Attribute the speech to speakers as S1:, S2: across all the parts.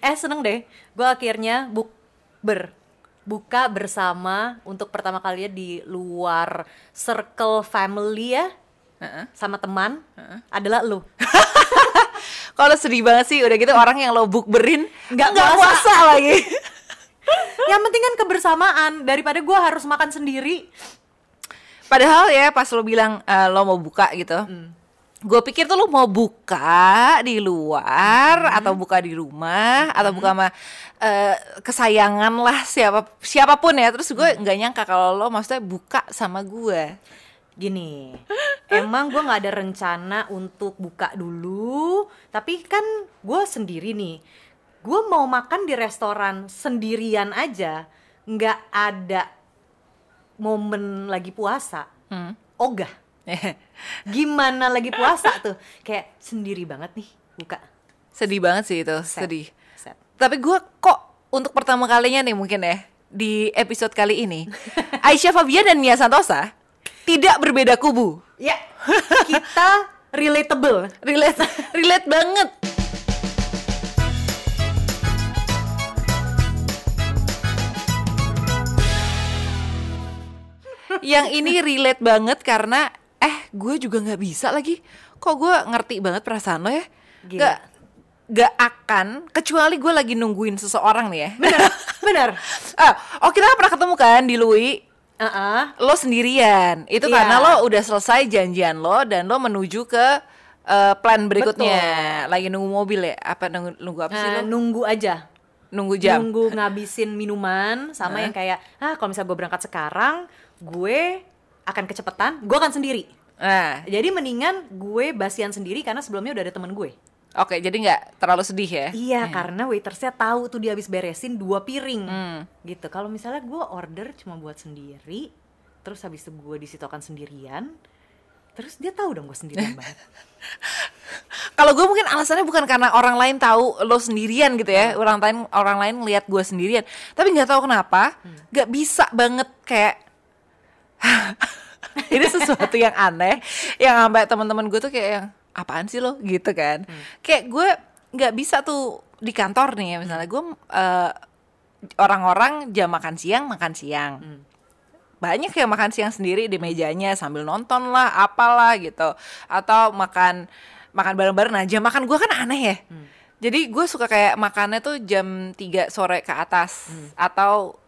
S1: eh seneng deh. Gue akhirnya buk ber buka bersama untuk pertama kalinya di luar circle family ya.
S2: Heeh.
S1: sama teman. Adalah lu.
S2: Kalau sedih banget sih udah gitu orang yang lo bukberin
S1: Nggak
S2: nggak
S1: puasa.
S2: lagi.
S1: yang penting kan kebersamaan. Daripada gue harus makan sendiri.
S2: Padahal ya pas lo bilang eh, lo mau buka gitu, gue pikir tuh lo mau buka di luar atau buka di rumah atau buka sama eh, kesayangan lah siapa siapa pun ya. Terus gue nggak nyangka kalau lo maksudnya buka sama gue.
S1: Gini, emang gue nggak ada rencana untuk buka dulu, tapi kan gue sendiri nih. Gue mau makan di restoran sendirian aja, nggak ada momen lagi puasa.
S2: Hmm.
S1: Ogah, gimana lagi puasa tuh? Kayak sendiri banget nih buka.
S2: sedih banget sih itu,
S1: Set.
S2: sedih.
S1: Set.
S2: Tapi gue kok untuk pertama kalinya nih mungkin ya di episode kali ini Aisyah Fabian dan Mia Santosa tidak berbeda kubu.
S1: Ya, kita relatable.
S2: Relate relate banget. Yang ini relate banget karena eh gue juga nggak bisa lagi. Kok gue ngerti banget perasaan lo ya?
S1: Gila.
S2: Gak gak akan kecuali gue lagi nungguin seseorang nih ya.
S1: Bener, bener.
S2: ah, oh kita pernah ketemu kan di Lui
S1: Uh-uh.
S2: lo sendirian itu
S1: Iya.
S2: karena lo udah selesai janjian lo dan lo menuju ke eh, plan berikutnya lagi nunggu mobil ya apa nunggu, nunggu apa sih
S1: Nah,
S2: lo
S1: nunggu aja.
S2: nunggu jam
S1: nunggu ngabisin minuman sama yang kayak ah kalau misalnya gue berangkat sekarang gue akan kecepatan gue akan sendiri.
S2: Nah
S1: jadi mendingan gue basian sendiri karena sebelumnya udah ada temen gue.
S2: Oke jadi nggak terlalu sedih ya?
S1: Iya karena waitersnya tahu tuh dia habis beresin dua piring.
S2: Hmm.
S1: gitu. Kalau misalnya gue order cuma buat sendiri terus habis itu gue di situ akan sendirian terus dia tahu dong gue sendirian banget.
S2: Kalau gue mungkin alasannya bukan karena orang lain tahu lo sendirian gitu ya. Orang lain orang lain ngelihat gue sendirian. Tapi nggak tahu kenapa nggak bisa banget kayak ini sesuatu yang aneh yang sampai teman-teman gue tuh kayak yang apaan sih lo? Gitu kan. Kayak gue nggak bisa tuh di kantor nih ya misalnya gue eh, orang-orang jam makan siang makan siang. Banyak yang makan siang sendiri di mejanya sambil nonton lah apalah gitu. Atau makan makan bareng-bareng. Nah jam makan gue kan aneh ya. Jadi gue suka kayak makannya tuh jam 3 sore ke atas atau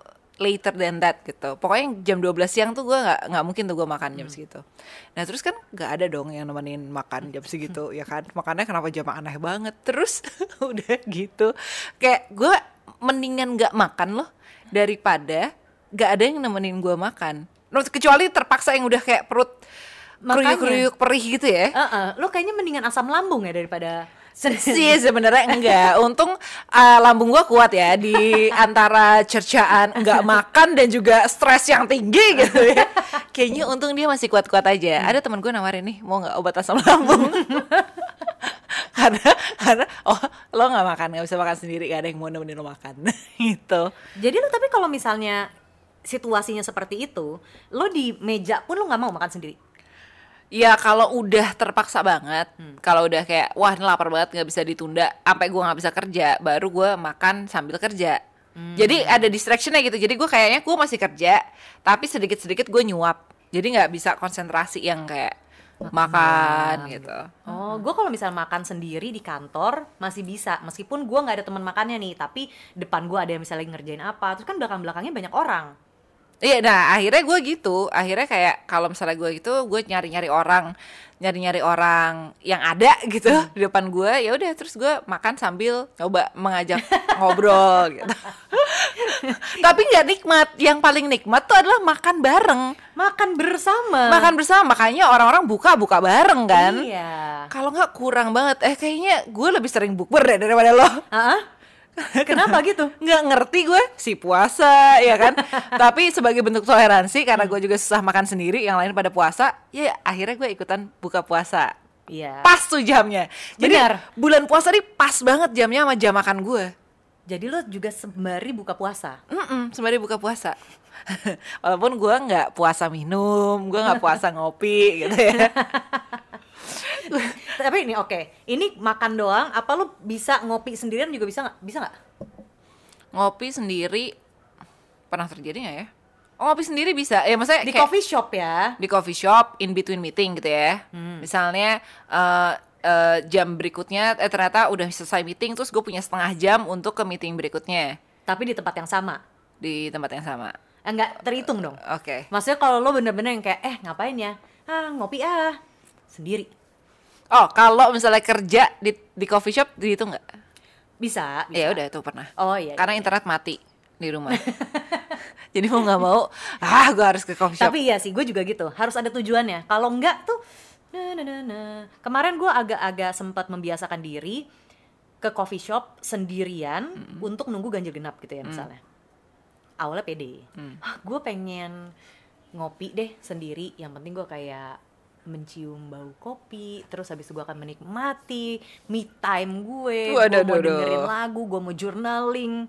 S2: later than that gitu. Pokoknya jam 12 siang tuh gue nggak nggak mungkin tuh gue makan jam segitu. Nah terus kan nggak ada dong yang nemenin makan jam segitu ya kan? Makannya kenapa jam aneh banget? Terus udah gitu. Kayak gue mendingan nggak makan loh daripada nggak ada yang nemenin gue makan. Nah, kecuali terpaksa yang udah kayak perut
S1: Makanya.
S2: kriuk-kriuk perih gitu ya.
S1: Heeh, lo kayaknya mendingan asam lambung ya daripada
S2: sih sebenarnya enggak. Untung uh, lambung gua kuat ya di antara cercaan enggak makan dan juga stres yang tinggi gitu ya. Kayaknya untung dia masih kuat-kuat aja. Ada teman gue nawarin nih mau nggak obat asam lambung? Karena karena oh lo nggak makan nggak bisa makan sendiri gak ada yang mau nemenin lo makan. Gitu.
S1: Jadi lu tapi kalau misalnya situasinya seperti itu, lo di meja pun lo nggak mau makan sendiri.
S2: Ya kalau udah terpaksa banget, kalau udah kayak wah ini lapar banget nggak bisa ditunda, sampai gua nggak bisa kerja, baru gua makan sambil kerja. Jadi ada distractionnya gitu. Jadi gue kayaknya gue masih kerja, tapi sedikit-sedikit gue nyuap. Jadi nggak bisa konsentrasi yang kayak makan gitu.
S1: Oh, gue kalau misalnya makan sendiri di kantor masih bisa, meskipun gue nggak ada teman makannya nih, tapi depan gue ada yang misalnya lagi ngerjain apa, terus kan belakang belakangnya banyak orang.
S2: Iya, nah akhirnya gue gitu. Akhirnya kayak kalau misalnya gue gitu, gue nyari-nyari orang, nyari-nyari orang yang ada gitu di depan gue. Ya udah, terus gue makan sambil coba mengajak ngobrol gitu. Tapi nggak nikmat. Yang paling nikmat tuh adalah makan bareng,
S1: Makan bersama.
S2: makan bersama. Makanya orang-orang buka buka bareng kan.
S1: Iya.
S2: Kalau nggak kurang banget. Eh kayaknya gue lebih sering bukber deh daripada lo.
S1: Ah? Kenapa gitu?
S2: nggak ngerti gue si puasa ya kan tapi sebagai bentuk toleransi karena gue juga susah makan sendiri yang lain pada puasa ya akhirnya gue ikutan buka puasa
S1: Iya.
S2: pas tuh jamnya jadi
S1: Benar.
S2: bulan puasa nih pas banget jamnya sama jam makan gue
S1: Jadi lo juga sembari buka puasa.
S2: Mm-mm, sembari buka puasa walaupun gue nggak puasa minum gue nggak puasa ngopi gitu ya
S1: Tapi ini oke, ini makan doang. Apa lu bisa ngopi sendirian juga bisa nggak? Bisa nggak?
S2: Ngopi sendiri pernah terjadi nggak ya? Oh, ngopi sendiri bisa. Ya maksudnya
S1: Di
S2: kayak
S1: coffee shop ya.
S2: di coffee shop in between meeting gitu ya.
S1: Hmm.
S2: Misalnya eh, eh, jam berikutnya eh ternyata udah selesai meeting terus gue punya setengah jam untuk ke meeting berikutnya
S1: Tapi di tempat yang sama.
S2: di tempat yang sama.
S1: Enggak terhitung dong.
S2: Oke.
S1: Maksudnya kalau lo bener-bener yang kayak eh ngapain ya? Ah ngopi ah sendiri.
S2: Oh, kalau misalnya kerja di di coffee shop itu nggak?
S1: Bisa. bisa.
S2: Ya udah itu pernah.
S1: Oh iya.
S2: Karena internet mati di rumah. Jadi mau nggak mau, ah gue harus ke coffee shop.
S1: Tapi iya sih, gue juga gitu. Harus ada tujuannya. Kalau enggak tuh, nah, nah, nah, nah. Kemarin gue agak-agak sempat membiasakan diri ke coffee shop sendirian untuk nunggu ganjil genap gitu ya misalnya. Awalnya pede. Ah, gue pengen ngopi deh sendiri. Yang penting gue kayak mencium bau kopi terus habis itu gue akan menikmati me time gue gue mau dengerin lagu gue mau journaling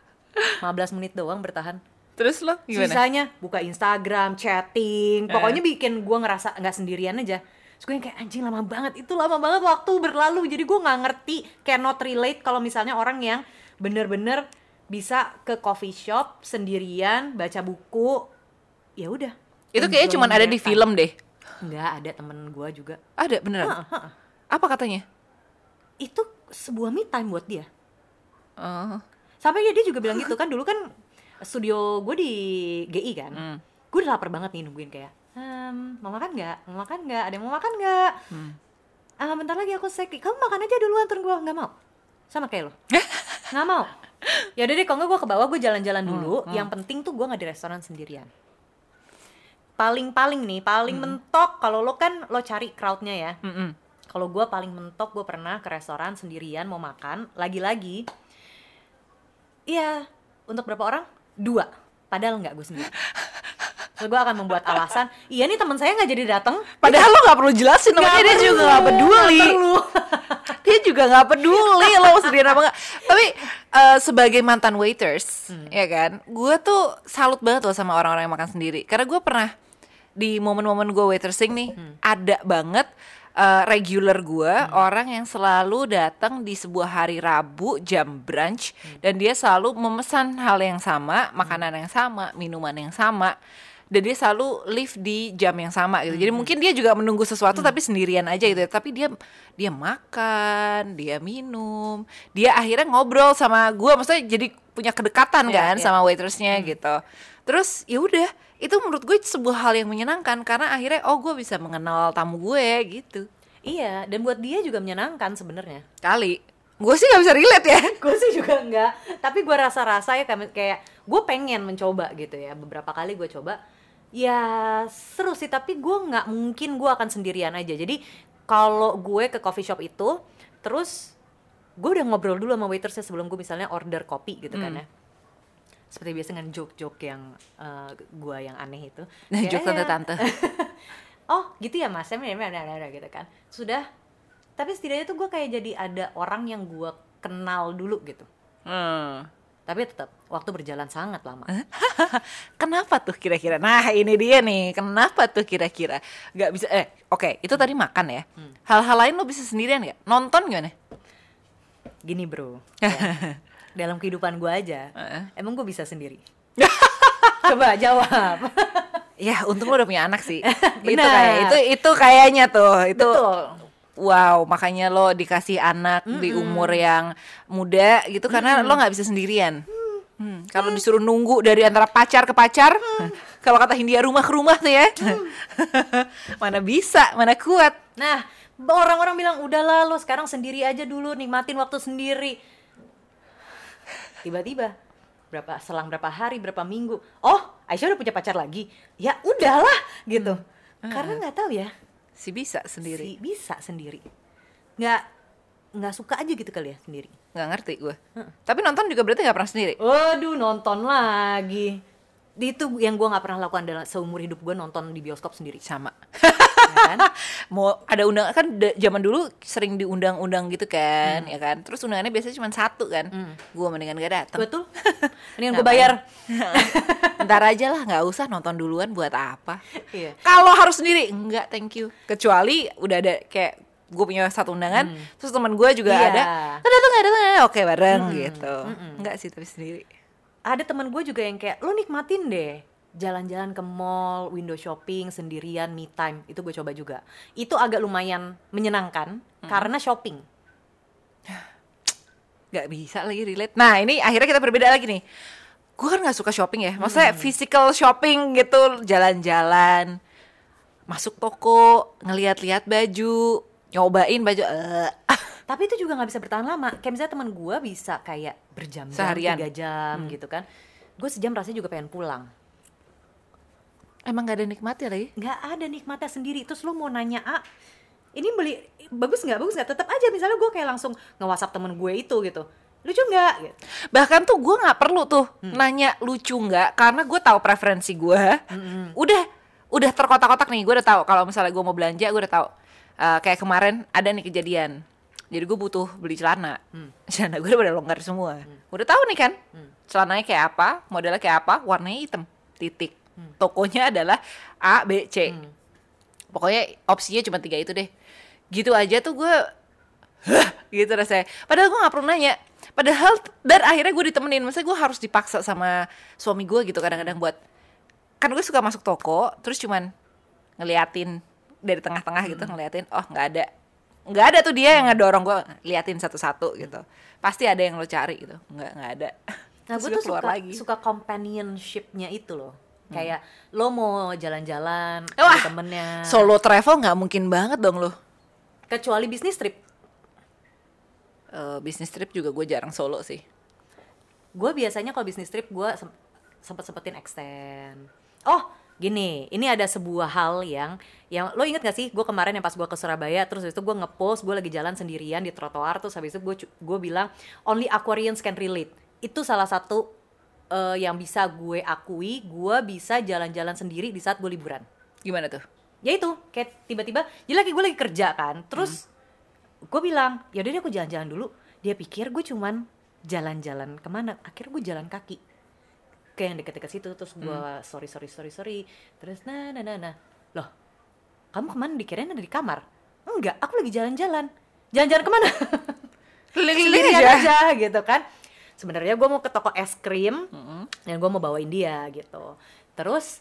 S1: 15 menit doang bertahan
S2: Terus lo gimana?
S1: Sisanya buka Instagram, chatting, pokoknya bikin gue ngerasa nggak sendirian aja. Terus gue yang kayak anjing lama banget, itu lama banget waktu berlalu. Jadi gue nggak ngerti, cannot relate kalau misalnya orang yang bener-bener bisa ke coffee shop sendirian, baca buku, ya udah.
S2: Itu kayaknya cuma ada di film deh.
S1: Nggak ada temen gue juga.
S2: Ada beneran.
S1: Hah, hah.
S2: Apa katanya?
S1: Itu sebuah me time buat dia.
S2: Oh.
S1: Sampai dia juga bilang gitu kan dulu kan studio gue di GI kan.
S2: Hmm.
S1: Gue udah lapar banget nih nungguin kayak, "Em, mau makan nggak? Mau makan nggak? Ada yang mau makan nggak?
S2: Hmm.
S1: Ah, bentar lagi aku seki. Kamu makan aja duluan terus gue nggak mau. Sama kayak lo. nggak mau. Ya udah deh, kalau nggak gue ke bawah gue jalan-jalan
S2: Hmm,
S1: dulu. Yang penting tuh gue nggak di restoran sendirian. Paling-paling nih, paling mentok kalau lo kan lo cari crowdnya ya.
S2: Mm-mm.
S1: Kalau gue paling mentok gue pernah ke restoran sendirian mau makan lagi-lagi. Iya untuk berapa orang? Dua. Padahal nggak gue sendiri. Terus gue akan membuat alasan. Iya nih teman saya nggak jadi datang.
S2: Padahal lo nggak perlu jelasin, namanya dia juga nggak peduli. dia juga nggak peduli lo sendirian apa nggak. Tapi eh, sebagai mantan waiters, ya kan, gue tuh salut banget loh sama orang-orang yang makan sendiri. Karena gue pernah di momen-momen gue waitersing nih, ada banget eh, regular gue orang yang selalu datang di sebuah hari Rabu jam brunch dan dia selalu memesan hal yang sama, makanan yang sama, minuman yang sama dan dia selalu live di jam yang sama gitu. Jadi mungkin dia juga menunggu sesuatu tapi sendirian aja gitu. ya. Tapi dia dia makan, dia minum, dia akhirnya ngobrol sama gua maksudnya jadi punya kedekatan
S1: Iya,
S2: kan
S1: iya.
S2: sama waitersnya gitu. Terus ya udah, itu menurut gue sebuah hal yang menyenangkan karena akhirnya oh gue bisa mengenal tamu gue gitu.
S1: Iya dan buat dia juga menyenangkan sebenarnya.
S2: Kali gue sih nggak bisa relate ya.
S1: gue sih juga enggak. Tapi gue rasa-rasa ya kayak kayak gue pengen mencoba gitu ya. Beberapa kali gue coba. Ya seru sih tapi gue nggak mungkin gue akan sendirian aja. Jadi kalau gue ke coffee shop itu terus gue udah ngobrol dulu sama waitersnya sebelum gue misalnya order kopi gitu kan ya seperti biasa dengan joke-joke yang eh, gue yang aneh itu Kayak,
S2: Joke
S1: "Eh,
S2: tante-tante.
S1: oh gitu ya mas Saya gitu kan sudah tapi setidaknya tuh gue kayak jadi ada orang yang gue kenal dulu gitu
S2: Hmm.
S1: tapi tetap waktu berjalan sangat lama
S2: Kenapa tuh kira-kira? Nah ini dia nih, kenapa tuh kira-kira? Gak bisa, eh oke itu tadi makan ya Hal-hal lain lo bisa sendirian gak? Nonton gimana?
S1: gini bro ya. Dalam kehidupan gue aja
S2: Heeh.
S1: emang gue bisa sendiri. Coba jawab.
S2: Ya untung lo udah punya anak sih. Itu kayak, itu, itu kayaknya tuh itu
S1: betul.
S2: Wow makanya lo dikasih anak di umur yang muda gitu Karena lo gak bisa sendirian. Hmm, kalau disuruh nunggu dari antara pacar ke pacar, kalau kata Hindia rumah ke rumah tuh ya, mana bisa, mana kuat.
S1: nah orang-orang bilang udahlah lo sekarang sendiri aja dulu nikmatin waktu sendiri tiba-tiba berapa selang berapa hari berapa minggu oh Aisyah udah punya pacar lagi. Ya udahlah gitu. Karena nggak tahu ya.
S2: Si bisa sendiri.
S1: si bisa sendiri. Nggak nggak suka aja gitu kali ya sendiri.
S2: Nggak ngerti gue tapi nonton juga berarti nggak pernah sendiri?
S1: Waduh nonton lagi. Itu yang gue nggak pernah lakukan dalam seumur hidup gue nonton di bioskop sendiri.
S2: Sama
S1: kan?
S2: mau ada undang kan zaman dulu sering diundang-undang gitu kan ya kan? Terus undangannya biasanya cuma satu kan? Gue mendingan gak datang
S1: betul mendingan gue bayar.
S2: Ntar aja lah nggak usah nonton duluan buat apa.
S1: Iya.
S2: Kalau harus sendiri enggak thank you. Kecuali udah ada kayak gue punya satu undangan terus teman gue juga
S1: Iya.
S2: ada "Lo datang nggak datang nggak?" oke bareng gitu.
S1: Mm-mm.
S2: nggak sih tapi sendiri.
S1: Ada teman gue juga yang kayak lo nikmatin deh jalan-jalan ke mall, window shopping sendirian, me time itu gue coba juga. Itu agak lumayan menyenangkan karena shopping.
S2: nggak bisa lagi relate nah ini akhirnya kita berbeda lagi nih gue kan nggak suka shopping ya maksudnya physical shopping gitu jalan-jalan masuk toko ngeliat-liat baju nyobain baju eh.
S1: Tapi itu juga nggak bisa bertahan lama. Kayak misalnya teman gue bisa kayak berjam-jam, tiga jam gitu kan. Gue sejam rasanya juga pengen pulang.
S2: Emang nggak ada nikmatnya lagi
S1: nggak ada nikmatnya sendiri. Terus lu mau nanya ah ini beli bagus nggak? Bagus nggak? Tetap aja misalnya gue kayak langsung nge WhatsApp temen gue itu gitu. Lucu nggak? Gitu.
S2: bahkan tuh gue nggak perlu tuh nanya lucu nggak karena gue tahu preferensi gue udah udah terkotak-kotak nih gue udah tahu kalau misalnya gue mau belanja gue udah tahu. Eh, kayak kemarin ada nih kejadian. Jadi gue butuh beli celana. Celana gue udah pada longgar semua. Udah tahu nih kan celananya kayak apa modelnya kayak apa warnanya hitam titik tokonya adalah A B C. Pokoknya opsinya cuma tiga itu deh. Gitu aja tuh gue gitu rasanya. Padahal gue gak perlu nanya. Padahal dan akhirnya gue ditemenin. Maksudnya gue harus dipaksa sama suami gue gitu kadang-kadang buat kan gue suka masuk toko terus cuman ngeliatin dari tengah-tengah gitu ngeliatin oh nggak ada. Nggak ada tuh dia yang ngedorong gue liatin satu-satu gitu. Pasti ada yang lo cari gitu. Nggak nggak ada.
S1: Nah gue tuh suka
S2: lagi.
S1: suka companionshipnya itu loh kayak lo mau jalan-jalan sama temennya.
S2: solo travel nggak mungkin banget dong lo.
S1: Kecuali bisnis trip.
S2: Eh, bisnis trip juga gue jarang solo sih.
S1: Gue biasanya kalau bisnis trip gue sem- sempet sempetin extend. Oh gini ini ada sebuah hal yang yang lo inget gak sih? Gue kemarin yang pas gue ke Surabaya terus habis itu gue ngepost gue lagi jalan sendirian di trotoar terus habis itu gue gue bilang only Aquarians can relate. Itu salah satu eh, yang bisa gue akui gue bisa jalan-jalan sendiri di saat gue liburan.
S2: Gimana tuh?
S1: Ya itu kayak tiba-tiba jadi lagi gue lagi kerja kan terus gue bilang ya udah deh aku jalan-jalan dulu. Dia pikir gue cuman jalan-jalan ke mana akhirnya gue jalan kaki. Ke yang deket-deket situ terus gue sorry sorry sorry sorry terus nah nah nah nah. Loh kamu ke mana? Dikirain ada di kamar? Enggak aku lagi jalan-jalan. Jalan-jalan ke
S2: mana?
S1: Sendirian
S2: aja.
S1: aja gitu kan sebenarnya gue mau ke toko es krim dan gue mau bawain dia gitu. Terus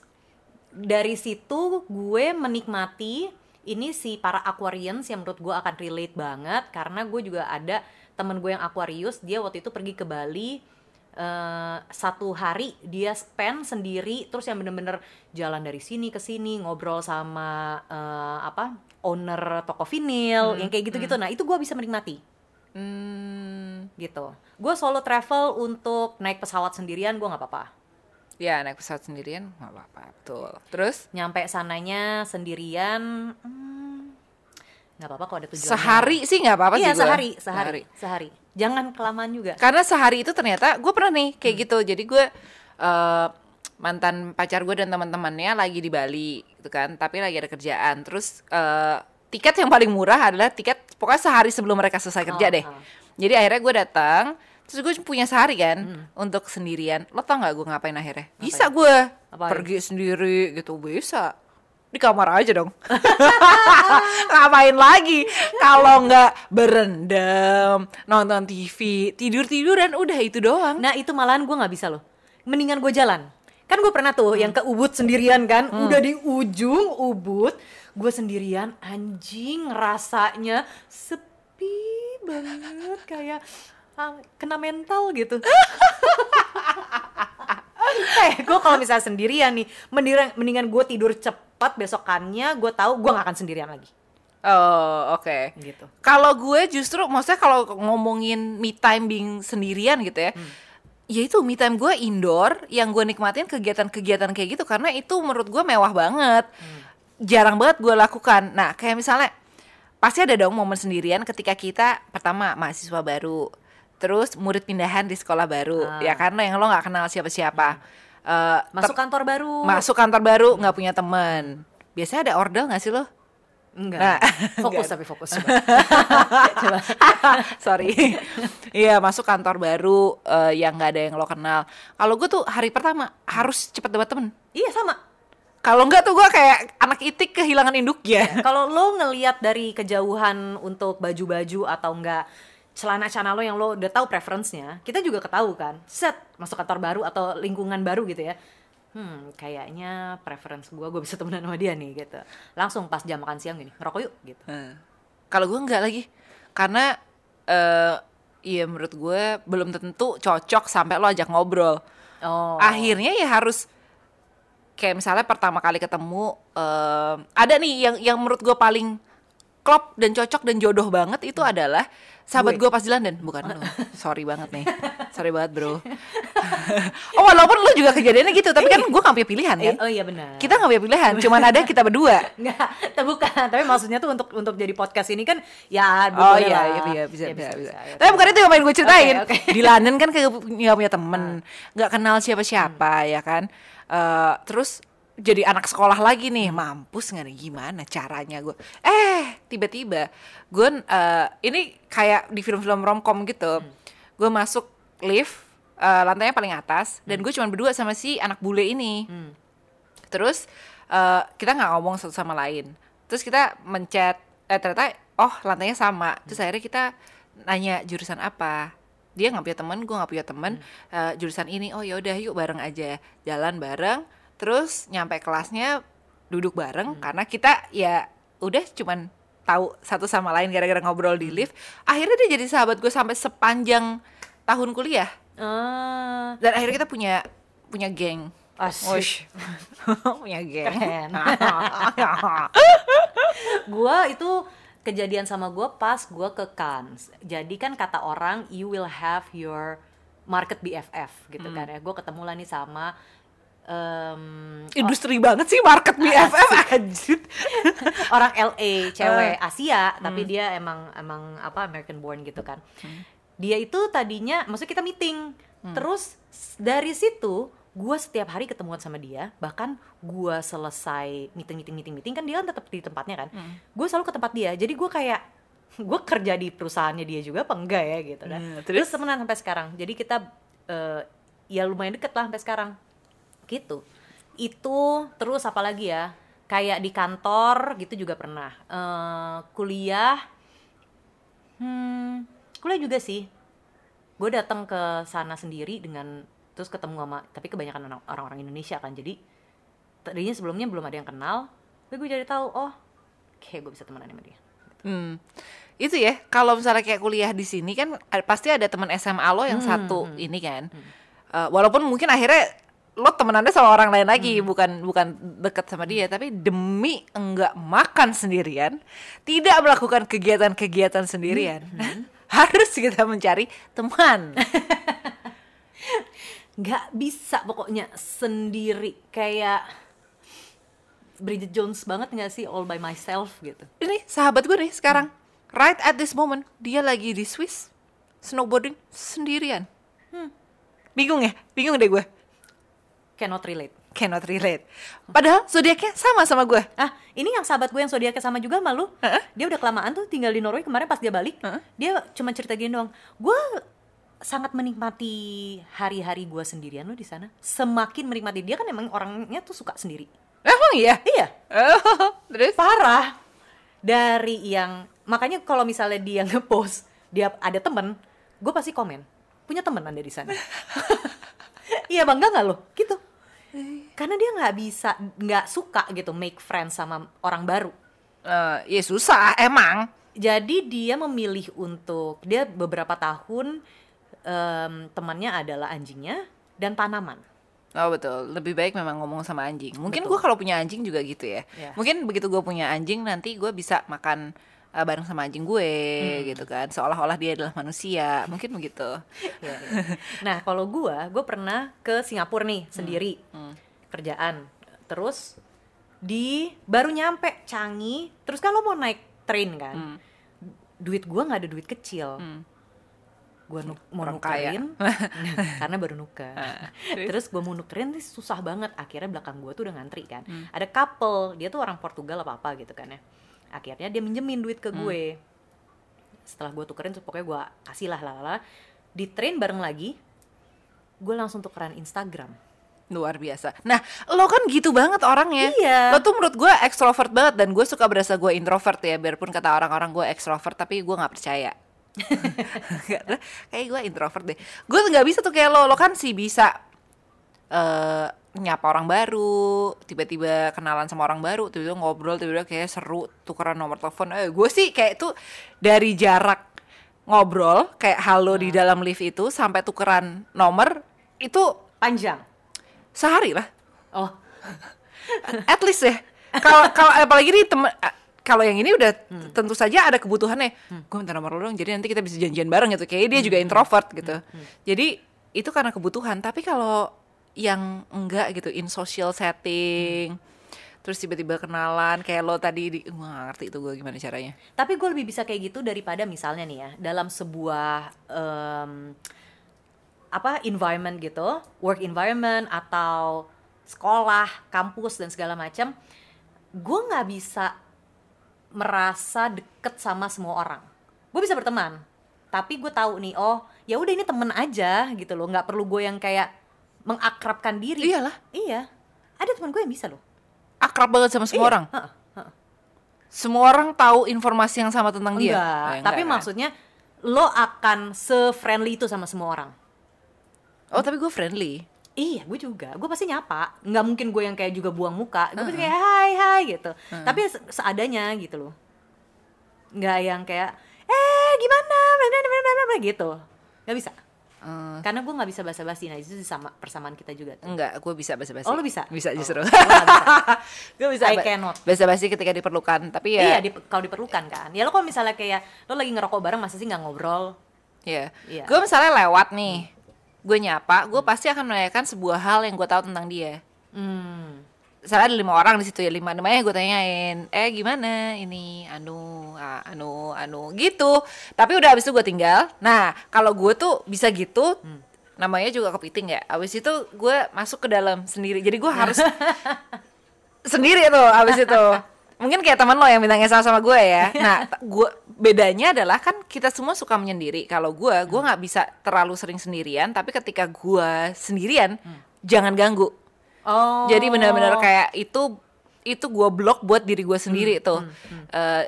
S1: dari situ gue menikmati ini si para Aquarians yang menurut gue akan relate banget karena gue juga ada temen gue yang Aquarius dia waktu itu pergi ke Bali eh, satu hari dia spend sendiri terus yang bener-bener jalan dari sini ke sini ngobrol sama eh, apa owner toko vinil yang kayak gitu-gitu. Nah itu gue bisa menikmati.
S2: Hmm,
S1: gitu. Gue solo travel untuk naik pesawat sendirian gue nggak apa-apa.
S2: ya naik pesawat sendirian nggak apa-apa betul terus
S1: Nyampe sananya sendirian hmm, nggak apa-apa kalau ada tujuan.
S2: sehari sih nggak apa-apa
S1: Iya
S2: sih gua.
S1: sehari, sehari, sehari. Jangan kelamaan juga.
S2: karena sehari itu ternyata gue pernah nih
S1: Hmm.
S2: kayak gitu jadi gue eh, mantan pacar gue dan teman-temannya lagi di Bali gitu kan tapi lagi ada kerjaan terus eh, tiket yang paling murah adalah tiket pokoknya sehari sebelum mereka selesai kerja
S1: Oh,
S2: deh
S1: oh.
S2: Jadi akhirnya gue datang terus gue punya sehari kan
S1: Hmm.
S2: untuk sendirian. Lo tau nggak gue ngapain akhirnya? Bisa gue pergi sendiri gitu bisa. Di kamar aja dong. Ngapain lagi? Kalau nggak berendam nonton TV tidur tiduran udah itu doang.
S1: Nah itu malahan gue nggak bisa loh. Mendingan gue jalan. Kan gue pernah tuh yang ke Ubud sendirian kan, udah di ujung Ubud, gue sendirian. Anjing rasanya sepi banget kayak ah, kena mental gitu. eh gue kalau misalnya sendirian nih, mendingan mendingan gue tidur cepat besokannya gue tahu gue gak akan sendirian lagi.
S2: Oh oke.
S1: Gitu.
S2: kalau gue justru maksudnya kalau ngomongin me time being sendirian gitu ya ya itu me time gue indoor yang gue nikmatin kegiatan-kegiatan kayak gitu karena itu menurut gue mewah banget. Jarang banget gue lakukan. Nah kayak misalnya pasti ada dong momen sendirian ketika kita pertama mahasiswa baru terus murid pindahan di sekolah baru
S1: Ah.
S2: ya karena yang lo nggak kenal siapa-siapa Eh,
S1: Masuk kantor baru.
S2: masuk kantor baru nggak punya teman biasanya ada ordel nggak sih lo
S1: Enggak.
S2: Nah,
S1: fokus
S2: enggak.
S1: tapi fokus. Coba.
S2: sorry iya masuk kantor baru eh, yang nggak ada yang lo kenal kalau gue tuh hari pertama harus cepet dapat temen
S1: iya sama.
S2: Kalau enggak tuh gue kayak anak itik kehilangan induknya.
S1: Kalau lo ngelihat dari kejauhan untuk baju-baju atau enggak celana-celana lo yang lo udah tahu preference-nya, kita juga ketahu kan. Set masuk kantor baru atau lingkungan baru gitu ya. Hmm, kayaknya preference gue, gue bisa temenan sama dia nih gitu. Langsung pas jam makan siang gini, ngerokok yuk gitu.
S2: Nah, Kalau gue enggak lagi, karena eh iya menurut gue belum tentu cocok sampai lo ajak ngobrol.
S1: Oh.
S2: Akhirnya ya harus kayak misalnya pertama kali ketemu em, ada nih yang yang menurut gue paling klop dan cocok dan jodoh banget itu adalah sahabat
S1: Gue.
S2: pas di London bukan lo sorry banget nih sorry banget bro oh walaupun lo juga kejadiannya gitu tapi kan gue gak punya pilihan
S1: Eh,
S2: kan
S1: oh iya benar.
S2: kita gak punya pilihan cuman ada kita berdua
S1: Enggak, tapi bukan. Tapi maksudnya tuh untuk untuk jadi podcast ini kan ya
S2: Oh iya, iya, iya, bisa,
S1: Ya,
S2: bisa, bisa.
S1: ya.
S2: Tapi bukan itu yang pengen gue ceritain.
S1: Oke, oke.
S2: Di London kan kayak nggak punya temen, nggak kenal siapa-siapa ya kan. Eh, terus jadi anak sekolah lagi nih, mampus nggak nih gimana caranya gue? Eh tiba-tiba gue eh, ini kayak di film-film romcom gitu. Gue masuk lift, eh, lantainya paling atas, dan gue cuma berdua sama si anak bule ini.
S1: Hmm.
S2: Terus eh, kita nggak ngomong satu sama lain. Terus kita mencet, eh ternyata oh lantainya sama. Terus akhirnya kita nanya jurusan apa. Dia nggak punya teman, gue nggak punya teman. Eh, jurusan ini, oh yaudah yuk bareng aja, jalan bareng. Terus nyampe kelasnya duduk bareng karena kita ya udah cuman tahu satu sama lain gara-gara ngobrol di lift. Akhirnya dia jadi sahabat gue sampai sepanjang tahun kuliah.
S1: Ah,
S2: Dan akhirnya kita punya punya geng.
S1: asik.
S2: Wush. punya geng.
S1: Gua itu kejadian sama gua pas gua ke Cannes. Jadi kan kata orang you will have your market BFF gitu kan ya. Gua ketemu lah nih sama em,
S2: Industri banget sih market BFF anjir.
S1: orang LA cewek Asia tapi dia emang emang apa American born gitu kan. Dia itu tadinya maksudnya kita meeting. Terus s- dari situ gue setiap hari ketemuan sama dia bahkan gue selesai meeting meeting meeting meeting kan dia kan tetap di tempatnya kan. Gue selalu ke tempat dia jadi gue kayak gue kerja di perusahaannya dia juga apa enggak ya gitu kan.
S2: Nah,
S1: terus
S2: terus?
S1: temenan sampai sekarang. Jadi kita eh, ya lumayan deket lah sampai sekarang gitu. Itu terus apalagi ya? Kayak di kantor gitu juga pernah. Eh, kuliah hmm kuliah juga sih. Gue datang ke sana sendiri dengan terus ketemu sama tapi kebanyakan orang- orang-orang Indonesia kan. Jadi tadinya sebelumnya belum ada yang kenal tapi gue jadi tahu oh kayak gue bisa temenan sama dia.
S2: Hmm. Itu ya, kalau misalnya kayak kuliah di sini kan pasti ada teman SMA lo yang satu ini kan. Eh, walaupun mungkin akhirnya lo temenannya sama orang lain lagi, bukan bukan deket sama dia, tapi demi enggak makan sendirian, tidak melakukan kegiatan-kegiatan sendirian, harus kita mencari teman.
S1: nggak bisa pokoknya sendiri kayak Bridget Jones banget nggak sih all by myself gitu.
S2: Ini sahabat gue nih sekarang right at this moment dia lagi di Swiss snowboarding sendirian. Bingung ya? Bingung deh gue
S1: cannot relate.
S2: Cannot relate. Padahal zodiaknya sama sama gue.
S1: Ah ini yang sahabat gue yang zodiaknya sama juga sama lu.
S2: Heeh.
S1: dia udah kelamaan tuh tinggal di Norway kemarin pas dia balik.
S2: Heeh.
S1: dia cuma cerita gini doang. Gue sangat menikmati hari-hari gue sendirian lo di sana. Semakin menikmati dia kan emang orangnya tuh suka sendiri.
S2: Emang iya?
S1: Iya.
S2: Oh, terus?
S1: Parah. Dari yang makanya kalau misalnya dia ngepost dia ada temen gue pasti komen punya temen anda di sana. Iya bangga nggak lo karena dia nggak bisa nggak suka gitu make friends sama orang baru
S2: Eh, ya susah emang
S1: jadi dia memilih untuk dia beberapa tahun em, temannya adalah anjingnya dan tanaman
S2: Oh betul, lebih baik memang ngomong sama anjing. Mungkin gue kalau punya anjing juga gitu ya.
S1: Ya.
S2: Mungkin begitu gue punya anjing nanti gue bisa makan uh, bareng sama anjing gue gitu kan. Seolah-olah dia adalah manusia. Mungkin begitu.
S1: Ya, ya. Nah, kalau gua, gua pernah ke Singapura nih sendiri kerjaan. Terus di baru nyampe Changi, terus kan lo mau naik train kan? Duit gua nggak ada duit kecil. Gua nu- mau
S2: Orang
S1: nukerin karena baru nuker. terus gua mau nukerin nih susah banget. Akhirnya belakang gua tuh udah ngantri kan. Ada couple, dia tuh orang Portugal apa apa gitu kan ya. Akhirnya dia minjemin duit ke gue setelah gue tukerin pokoknya gue kasih lah lalala di train bareng lagi gue langsung tukeran Instagram
S2: luar biasa. Nah, lo kan gitu banget orangnya.
S1: Iya.
S2: Lo tuh menurut gue ekstrovert banget dan gue suka berasa gue introvert ya, biarpun kata orang-orang gue ekstrovert, tapi gue nggak percaya. Kayak gue introvert deh. Gue tuh nggak bisa tuh kayak lo, lo kan sih bisa eh nyapa orang baru, tiba-tiba kenalan sama orang baru, tiba-tiba ngobrol, tiba-tiba kayak seru, tukeran nomor telepon. Eh, gue sih kayak tuh dari jarak ngobrol kayak halo di dalam lift itu sampai tukeran nomor itu
S1: Panjang.
S2: Sehari lah.
S1: Oh,
S2: at least ya. Kalau kalau apalagi nih temen kalau yang ini udah tentu saja ada kebutuhannya. Gue minta nomor lu dong. Jadi nanti kita bisa janjian bareng gitu. Kayak dia juga introvert gitu. Jadi itu karena kebutuhan. Tapi kalau yang enggak gitu in social setting terus tiba-tiba kenalan kayak lo tadi di gak ngerti itu gue gimana caranya.
S1: Tapi gue lebih bisa kayak gitu daripada misalnya nih ya dalam sebuah em, apa environment gitu, work environment atau sekolah, kampus dan segala macam, gue nggak bisa merasa deket sama semua orang. Gue bisa berteman, tapi gue tahu nih, oh ya udah ini temen aja gitu loh, nggak perlu gue yang kayak mengakrabkan diri.
S2: Iyalah.
S1: Iya, ada teman gue yang bisa loh.
S2: akrab banget sama semua
S1: Iya,
S2: orang
S1: heeh.
S2: semua orang tahu informasi yang sama tentang dia
S1: Enggak,
S2: Eh,
S1: tapi
S2: kan?
S1: maksudnya lo akan se-friendly itu sama semua orang.
S2: Oh tapi gue friendly
S1: Iya, gue juga. Gue pasti nyapa. Nggak mungkin gue yang kayak juga buang muka. Gue pasti kayak hai hai gitu. Tapi se- seadanya gitu loh. Nggak yang kayak eh gimana bla, gitu. Nggak bisa.
S2: Eh,
S1: Karena gue nggak bisa basa-basi. Nah itu sama persamaan kita juga. Tuh.
S2: enggak gue bisa basa-basi
S1: Oh, lo bisa?
S2: bisa
S1: Oh,
S2: justru
S1: bisa.
S2: gue bisa
S1: I cannot.
S2: basa-basi ketika diperlukan tapi ya
S1: Iya, di, kalau diperlukan kan. Ya lo kalau misalnya kayak lo lagi ngerokok bareng masa sih nggak ngobrol?
S2: Iya.
S1: Iya.
S2: Gue misalnya lewat nih, gue nyapa, gue pasti akan menanyakan sebuah hal yang gue tahu tentang dia.
S1: Hmm.
S2: Misalnya ada lima orang di situ ya, lima namanya gue tanyain, eh gimana ini, anu, anu, anu, gitu. Tapi udah abis itu gue tinggal. Nah, kalau gue tuh bisa gitu, namanya juga kepiting ya. Abis itu gue masuk ke dalam sendiri. Jadi gue harus sendiri tuh abis itu. Mungkin kayak teman lo yang bintangnya sama sama gue ya. Nah, gue bedanya adalah kan kita semua suka menyendiri. Kalau gue, gue nggak bisa terlalu sering sendirian. Tapi ketika gue sendirian, jangan ganggu.
S1: Oh.
S2: Jadi benar-benar kayak itu itu gue blok buat diri gue sendiri tuh. Eh,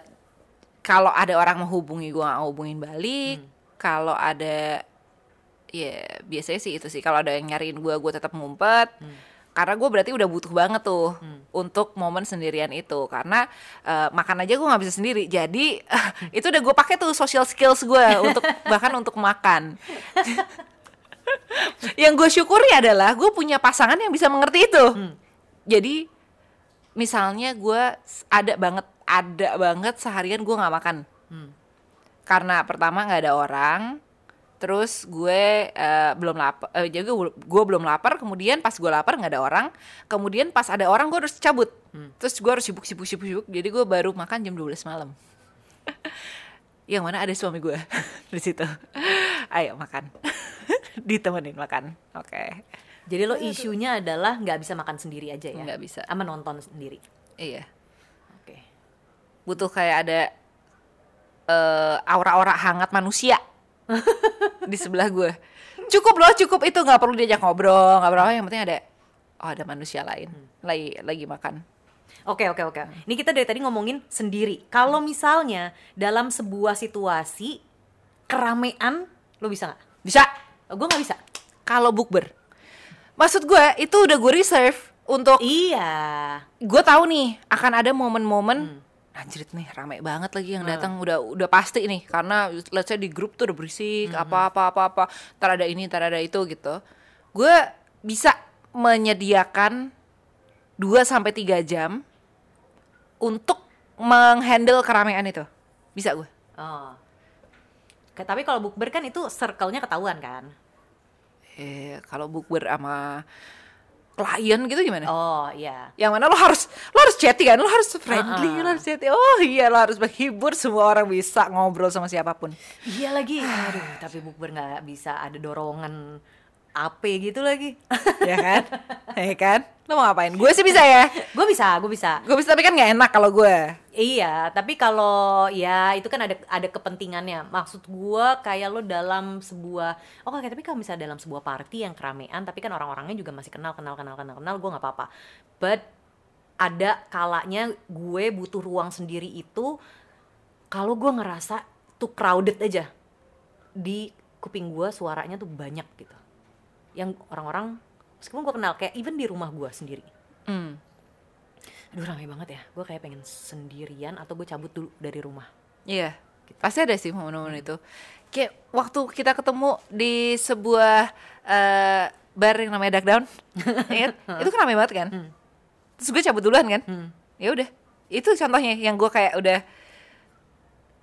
S2: Kalau ada orang menghubungi gue nggak hubungin balik. Kalau ada ya biasanya sih itu sih. Kalau ada yang nyariin gue, gue tetap ngumpet. Karena gue berarti udah butuh banget tuh untuk momen sendirian itu. Karena eh, makan aja gue nggak bisa sendiri. Jadi itu udah gue pakai tuh social skills gue untuk bahkan untuk makan yang gue syukuri adalah gue punya pasangan yang bisa mengerti itu. Jadi misalnya gue ada banget ada banget seharian gue nggak makan karena pertama nggak ada orang, terus gue eh, belum lapar, eh, jadi gue, gue belum lapar. Kemudian pas gue lapar nggak ada orang, kemudian pas ada orang gue harus cabut, terus gue harus sibuk sibuk sibuk sibuk. Jadi gue baru makan jam 12 malam. yang mana ada suami gue di situ. Ayo makan, ditemenin makan. Oke,
S1: Jadi lo isunya adalah nggak bisa makan sendiri aja ya?
S2: Nggak bisa.
S1: Sama nonton sendiri.
S2: iya.
S1: Oke.
S2: Butuh kayak ada eh, aura-aura hangat manusia di sebelah gue. Cukup loh, cukup itu nggak perlu diajak ngobrol, nggak perlu apa. Yang penting ada, oh ada manusia lain lagi lagi makan.
S1: Oke oke oke. Ini kita dari tadi ngomongin sendiri. Kalau misalnya dalam sebuah situasi keramaian, lo bisa nggak?
S2: Bisa
S1: Oh, gue nggak bisa.
S2: kalau bukber. Maksud gue itu udah gue reserve untuk
S1: Iya.
S2: gue tahu nih akan ada momen-momen anjrit nih rame banget lagi yang datang. Udah udah pasti nih karena let's say di grup tuh udah berisik apa apa apa apa. Ntar ada ini ntar ada itu gitu. Gue bisa menyediakan 2 sampai tiga jam untuk menghandle keramaian itu. Bisa gue
S1: Oh. Tapi kalau bukber kan itu circle-nya ketahuan kan?
S2: eh kalau bukber sama klien gitu gimana
S1: Oh iya.
S2: yang mana lo harus lo harus chatty kan lo harus friendly
S1: Uh-uh.
S2: lo harus chatty oh iya lo harus menghibur semua orang bisa ngobrol sama siapa pun
S1: Iya lagi. Aduh, tapi bukber nggak bisa ada dorongan AP gitu lagi.
S2: ya kan ya kan lo mau ngapain gue sih bisa ya
S1: gue bisa, gue bisa.
S2: gue bisa tapi kan nggak enak kalau gue
S1: Iya, tapi kalau ya itu kan ada ada kepentingannya. Maksud gua kayak lo dalam sebuah oke tapi kalau misalnya dalam sebuah party yang keramaian tapi kan orang-orangnya juga masih kenal kenal kenal kenal kenal gue nggak apa-apa. But ada kalanya gue butuh ruang sendiri itu kalau gue ngerasa tuh crowded aja di kuping gue suaranya tuh banyak gitu. Yang orang-orang meskipun gue kenal kayak even di rumah gue sendiri
S2: hmm.
S1: aduh ramai banget ya gue kayak pengen sendirian atau gue cabut dulu dari rumah
S2: Iya, pasti ada sih momen-momen itu. Kayak waktu kita ketemu di sebuah eh, bar yang namanya Duck Down, ingat? itu kan ramai banget kan? Terus gue cabut duluan kan? Ya udah, itu contohnya yang gue kayak udah,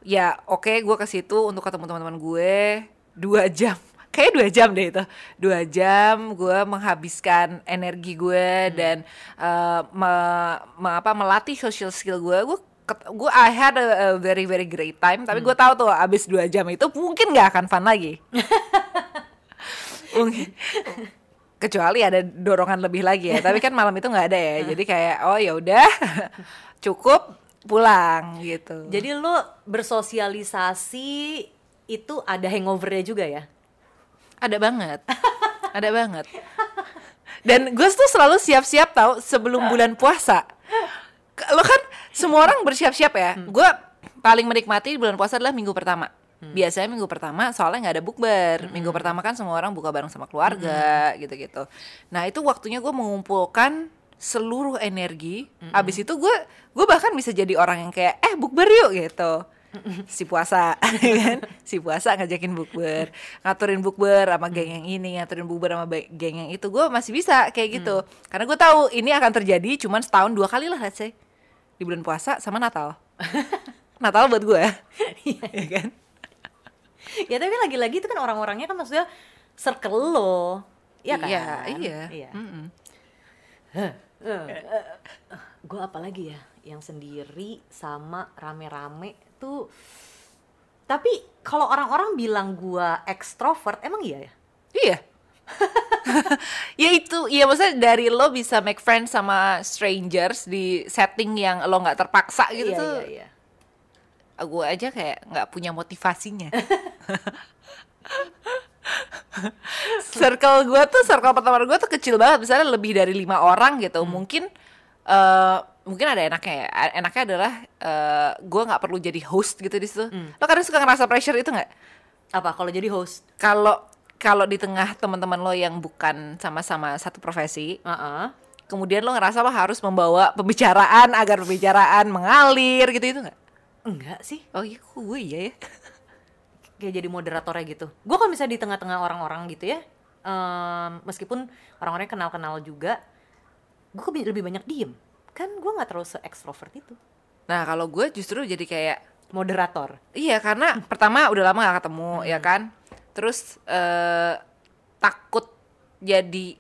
S2: ya oke gue ke situ untuk ketemu teman-teman gue dua jam. Kayak dua jam deh itu, dua jam gue menghabiskan energi gue dan eh, me- me- apa melatih social skill gue. Gue gue I had a, a very very great time. Tapi gue tahu tuh abis dua jam itu mungkin nggak akan fun lagi. Mungkin. Kecuali ada dorongan lebih lagi ya. Tapi kan malam itu nggak ada ya. Jadi kayak oh ya udah cukup pulang gitu.
S1: Jadi lo bersosialisasi itu ada hangovernya juga ya?
S2: Ada banget. Ada banget. Dan gue tuh selalu siap-siap tau sebelum bulan puasa. Lo kan semua orang bersiap-siap ya. Gue paling menikmati bulan puasa adalah minggu pertama. Biasanya minggu pertama soalnya nggak ada bukber. Minggu pertama kan semua orang buka bareng sama keluarga gitu-gitu. Nah itu waktunya gue mengumpulkan seluruh energi. Abis itu gue gue bahkan bisa jadi orang yang kayak eh bukber yuk gitu si puasa ya kan? Si puasa ngajakin bukber ngaturin bukber sama geng yang ini ngaturin bukber sama geng yang itu. Gue masih bisa kayak gitu. Karena gue tahu ini akan terjadi cuman setahun dua kali lah let's say. Di bulan puasa sama Natal. Natal buat gue ya kan?
S1: Ya tapi lagi-lagi itu kan orang-orangnya kan maksudnya circle lo, ya kan?
S2: iya. Iya.
S1: Iya.
S2: Mm-mm.
S1: Gue apalagi ya? Yang sendiri sama rame-rame tuh. Tapi kalau orang-orang bilang gua ekstrovert, emang iya ya?
S2: Iya. ya itu, iya maksudnya dari lo bisa make friends sama strangers di setting yang lo nggak terpaksa gitu
S1: iya,
S2: tuh.
S1: iya, iya.
S2: Gue aja kayak nggak punya motivasinya. circle gue tuh, circle pertemanan gue tuh kecil banget. Misalnya lebih dari lima orang gitu. Mungkin eh mungkin ada enaknya ya. Enaknya adalah eh gue nggak perlu jadi host gitu di situ. Lo kadang suka ngerasa pressure itu nggak?
S1: Apa kalau jadi host?
S2: Kalau kalau di tengah teman-teman lo yang bukan sama-sama satu profesi,
S1: Heeh.
S2: kemudian lo ngerasa lo harus membawa pembicaraan agar pembicaraan mengalir gitu itu nggak?
S1: Enggak sih,
S2: Oh iya, gue iya ya.
S1: kayak jadi moderatornya gitu. Gue kalau misalnya di tengah-tengah orang-orang gitu ya, em, meskipun orang-orangnya kenal-kenal juga, gue lebih banyak diem. Kan gue nggak terlalu se-ekstrovert itu.
S2: Nah kalau gue justru jadi kayak
S1: Moderator.
S2: iya karena pertama udah lama gak ketemu ya kan, terus eh takut jadi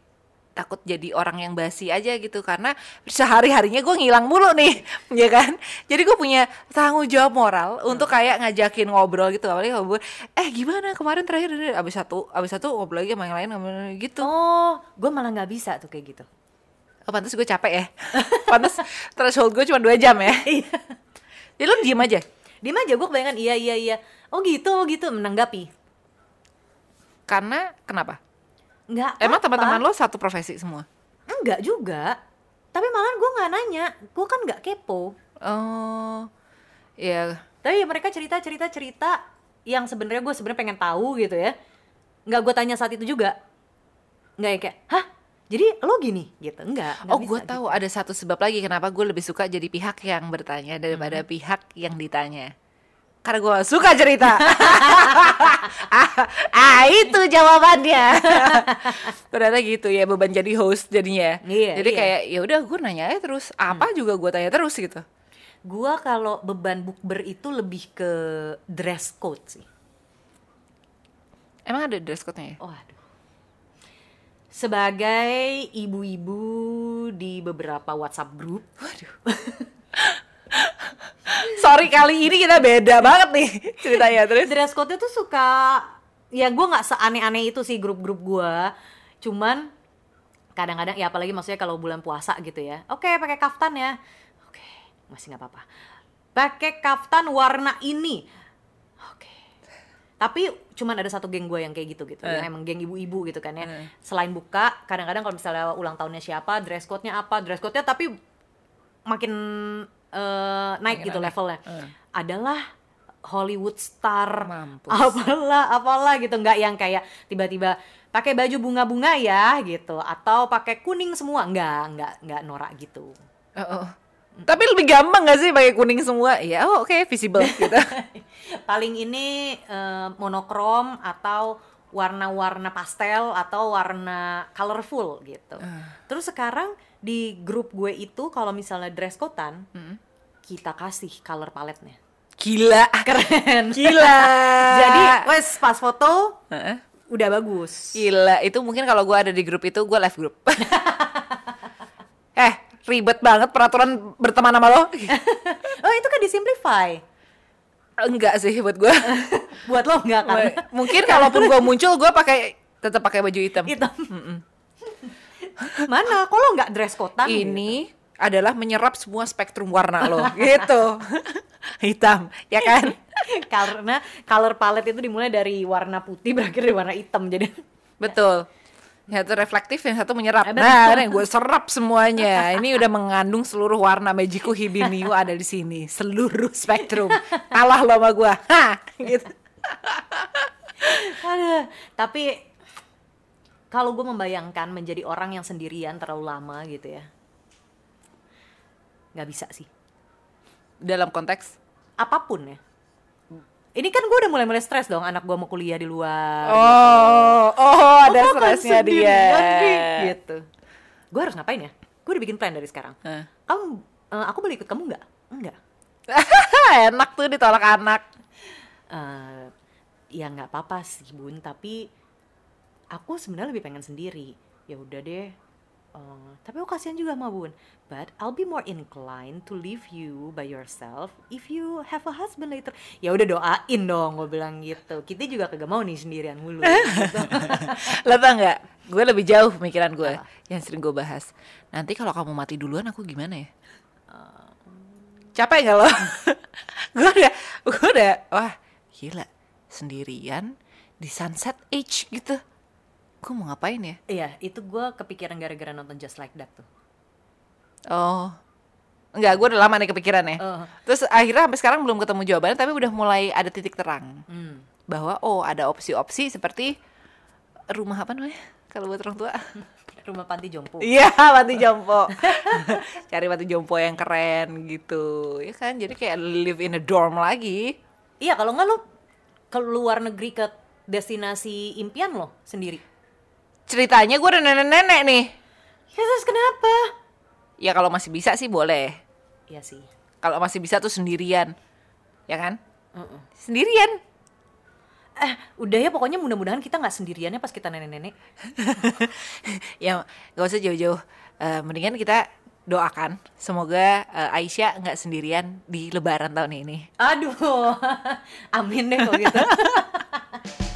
S2: takut jadi orang yang basi aja gitu karena sehari harinya gue ngilang mulu nih ya kan jadi gue punya tanggung jawab moral untuk kayak ngajakin ngobrol gitu apalagi ngobrol eh gimana kemarin terakhir abis satu abis satu ngobrol lagi sama yang lain gitu
S1: Oh, gue malah nggak bisa tuh kayak gitu.
S2: Oh, pantas gue capek ya. pantas threshold gue cuma dua jam ya.
S1: Iya.
S2: Jadi lo diem aja.
S1: Diem aja gue kebanyakan iya iya iya. Oh gitu, oh gitu menanggapi.
S2: Karena kenapa?
S1: Enggak.
S2: Emang teman-teman lo satu profesi semua?
S1: Enggak juga. Tapi malah gue nggak nanya. Gue kan nggak kepo.
S2: Oh, ya.
S1: Tapi ya mereka cerita cerita cerita yang sebenarnya gue sebenarnya pengen tahu gitu ya. Nggak gue tanya saat itu juga. Nggak yang kayak, hah? Jadi lo gini gitu? Enggak. nggak
S2: Oh, gue tahu ada satu sebab lagi kenapa gue lebih suka jadi pihak yang bertanya daripada
S1: Hmm.
S2: pihak yang ditanya. Karena gue suka cerita. ah, ah, itu jawabannya. Ternyata gitu ya beban jadi host jadinya.
S1: Iya,
S2: jadi
S1: iya.
S2: kayak ya udah gue nanya aja terus apa juga gue tanya terus gitu.
S1: Gua kalau beban bukber itu lebih ke dress code sih.
S2: Emang ada dress code-nya ya?
S1: Oh aduh. Sebagai ibu-ibu di beberapa WhatsApp grup,
S2: Waduh. Sorry kali ini kita beda banget nih ceritanya terus.
S1: dress code itu suka ya gue nggak seaneh-aneh itu sih grup-grup gua. Cuman kadang-kadang ya apalagi maksudnya kalau bulan puasa gitu ya. Oke pakai kaftan ya. Oke masih nggak apa-apa. Pakai kaftan warna ini tapi cuman ada satu geng gue yang kayak gitu gitu
S2: Eh.
S1: yang emang geng ibu-ibu gitu kan ya
S2: Eh.
S1: selain buka kadang-kadang kalau misalnya ulang tahunnya siapa dress code-nya apa dress code-nya tapi makin eh, naik
S2: Makin
S1: gitu
S2: aneh.
S1: levelnya
S2: Eh.
S1: adalah Hollywood star
S2: Mampus.
S1: apalah apalah gitu nggak yang kayak tiba-tiba pakai baju bunga-bunga ya gitu atau pakai kuning semua nggak nggak nggak norak gitu
S2: Oh, oh. Tapi lebih gampang gak sih pakai kuning semua? Ya, oh, oke, visible gitu.
S1: paling ini eh, monokrom atau warna-warna pastel atau warna colorful gitu terus sekarang di grup gue itu kalau misalnya dress code-an
S2: Hmm.
S1: kita kasih color paletnya
S2: Gila.
S1: keren
S2: Gila.
S1: jadi wes pas foto
S2: Heeh.
S1: udah bagus
S2: Gila, itu mungkin kalau gue ada di grup itu gue live grup. eh, ribet banget peraturan berteman sama lo.
S1: oh itu kan disimplify
S2: Enggak sih buat gue.
S1: buat lo nggak kan
S2: mungkin kalaupun gue muncul gue pakai tetap pakai baju hitam.
S1: hitam mana kok lo nggak dress code-an
S2: Ini adalah menyerap semua spektrum warna lo, gitu. hitam, ya kan?
S1: karena color palette itu dimulai dari warna putih berakhir di warna hitam jadi
S2: Betul. Yang satu reflektif, yang satu menyerap. Nah, nih gue serap semuanya. Ini udah mengandung seluruh warna Magiku Hibiniu ada di sini, seluruh spektrum. Kalah lo sama gue. Hah, gitu.
S1: Aduh, tapi kalau gue membayangkan menjadi orang yang sendirian terlalu lama gitu ya nggak bisa sih
S2: Dalam konteks
S1: apa pun ya ini kan gue udah mulai-mulai stres dong anak gue mau kuliah di luar
S2: Oh, oh, ada
S1: Aku akan
S2: stresnya dia.
S1: sendirian nih, gitu. Gue harus ngapain ya? Gue udah bikin plan dari sekarang.
S2: Hah.
S1: kamu eh, aku boleh ikut kamu nggak? Enggak
S2: Enak tuh ditolak anak.
S1: eh ya nggak apa-apa sih bun tapi aku sebenarnya lebih pengen sendiri. Ya udah deh Eh, tapi aku kasihan juga sama bun but I'll be more inclined to leave you by yourself if you have a husband later ya udah doain dong gue bilang gitu kita juga kagak mau nih sendirian mulu gitu.
S2: Lo tau nggak? Gue lebih jauh pemikiran gue yang sering gue bahas. Nanti kalau kamu mati duluan aku gimana ya? Capek nggak lo? gue udah, gue udah, wah gila sendirian di sunset age gitu. Gue mau ngapain ya?
S1: iya itu gue kepikiran gara-gara nonton Just Like That tuh
S2: Oh, enggak, gue udah lama nih kepikiran ya.
S1: Oh.
S2: Terus akhirnya sampai sekarang belum ketemu jawabannya, tapi udah mulai ada titik terang
S1: hmm.
S2: bahwa oh ada opsi-opsi seperti rumah apa namanya? Kalau buat orang tua.
S1: rumah panti jompo
S2: Iya, mati jompo. Cari mati jompo yang keren gitu. Ya kan, jadi kayak live in a dorm lagi.
S1: iya kalau nggak lo ke luar negeri ke destinasi impian lo sendiri
S2: Ceritanya gue udah nenek-nenek nih.
S1: ya terus kenapa
S2: Ya kalau masih bisa sih boleh.
S1: Iya sih
S2: Kalau masih bisa tuh sendirian. Ya kan?
S1: Mm-mm.
S2: Sendirian.
S1: Eh, udah ya pokoknya mudah-mudahan kita nggak sendiriannya pas kita nenek-nenek.
S2: ya gak usah jauh-jauh. Eh, mendingan kita doakan semoga eh, Aisyah nggak sendirian di Lebaran tahun ini.
S1: Aduh, amin deh kalau gitu.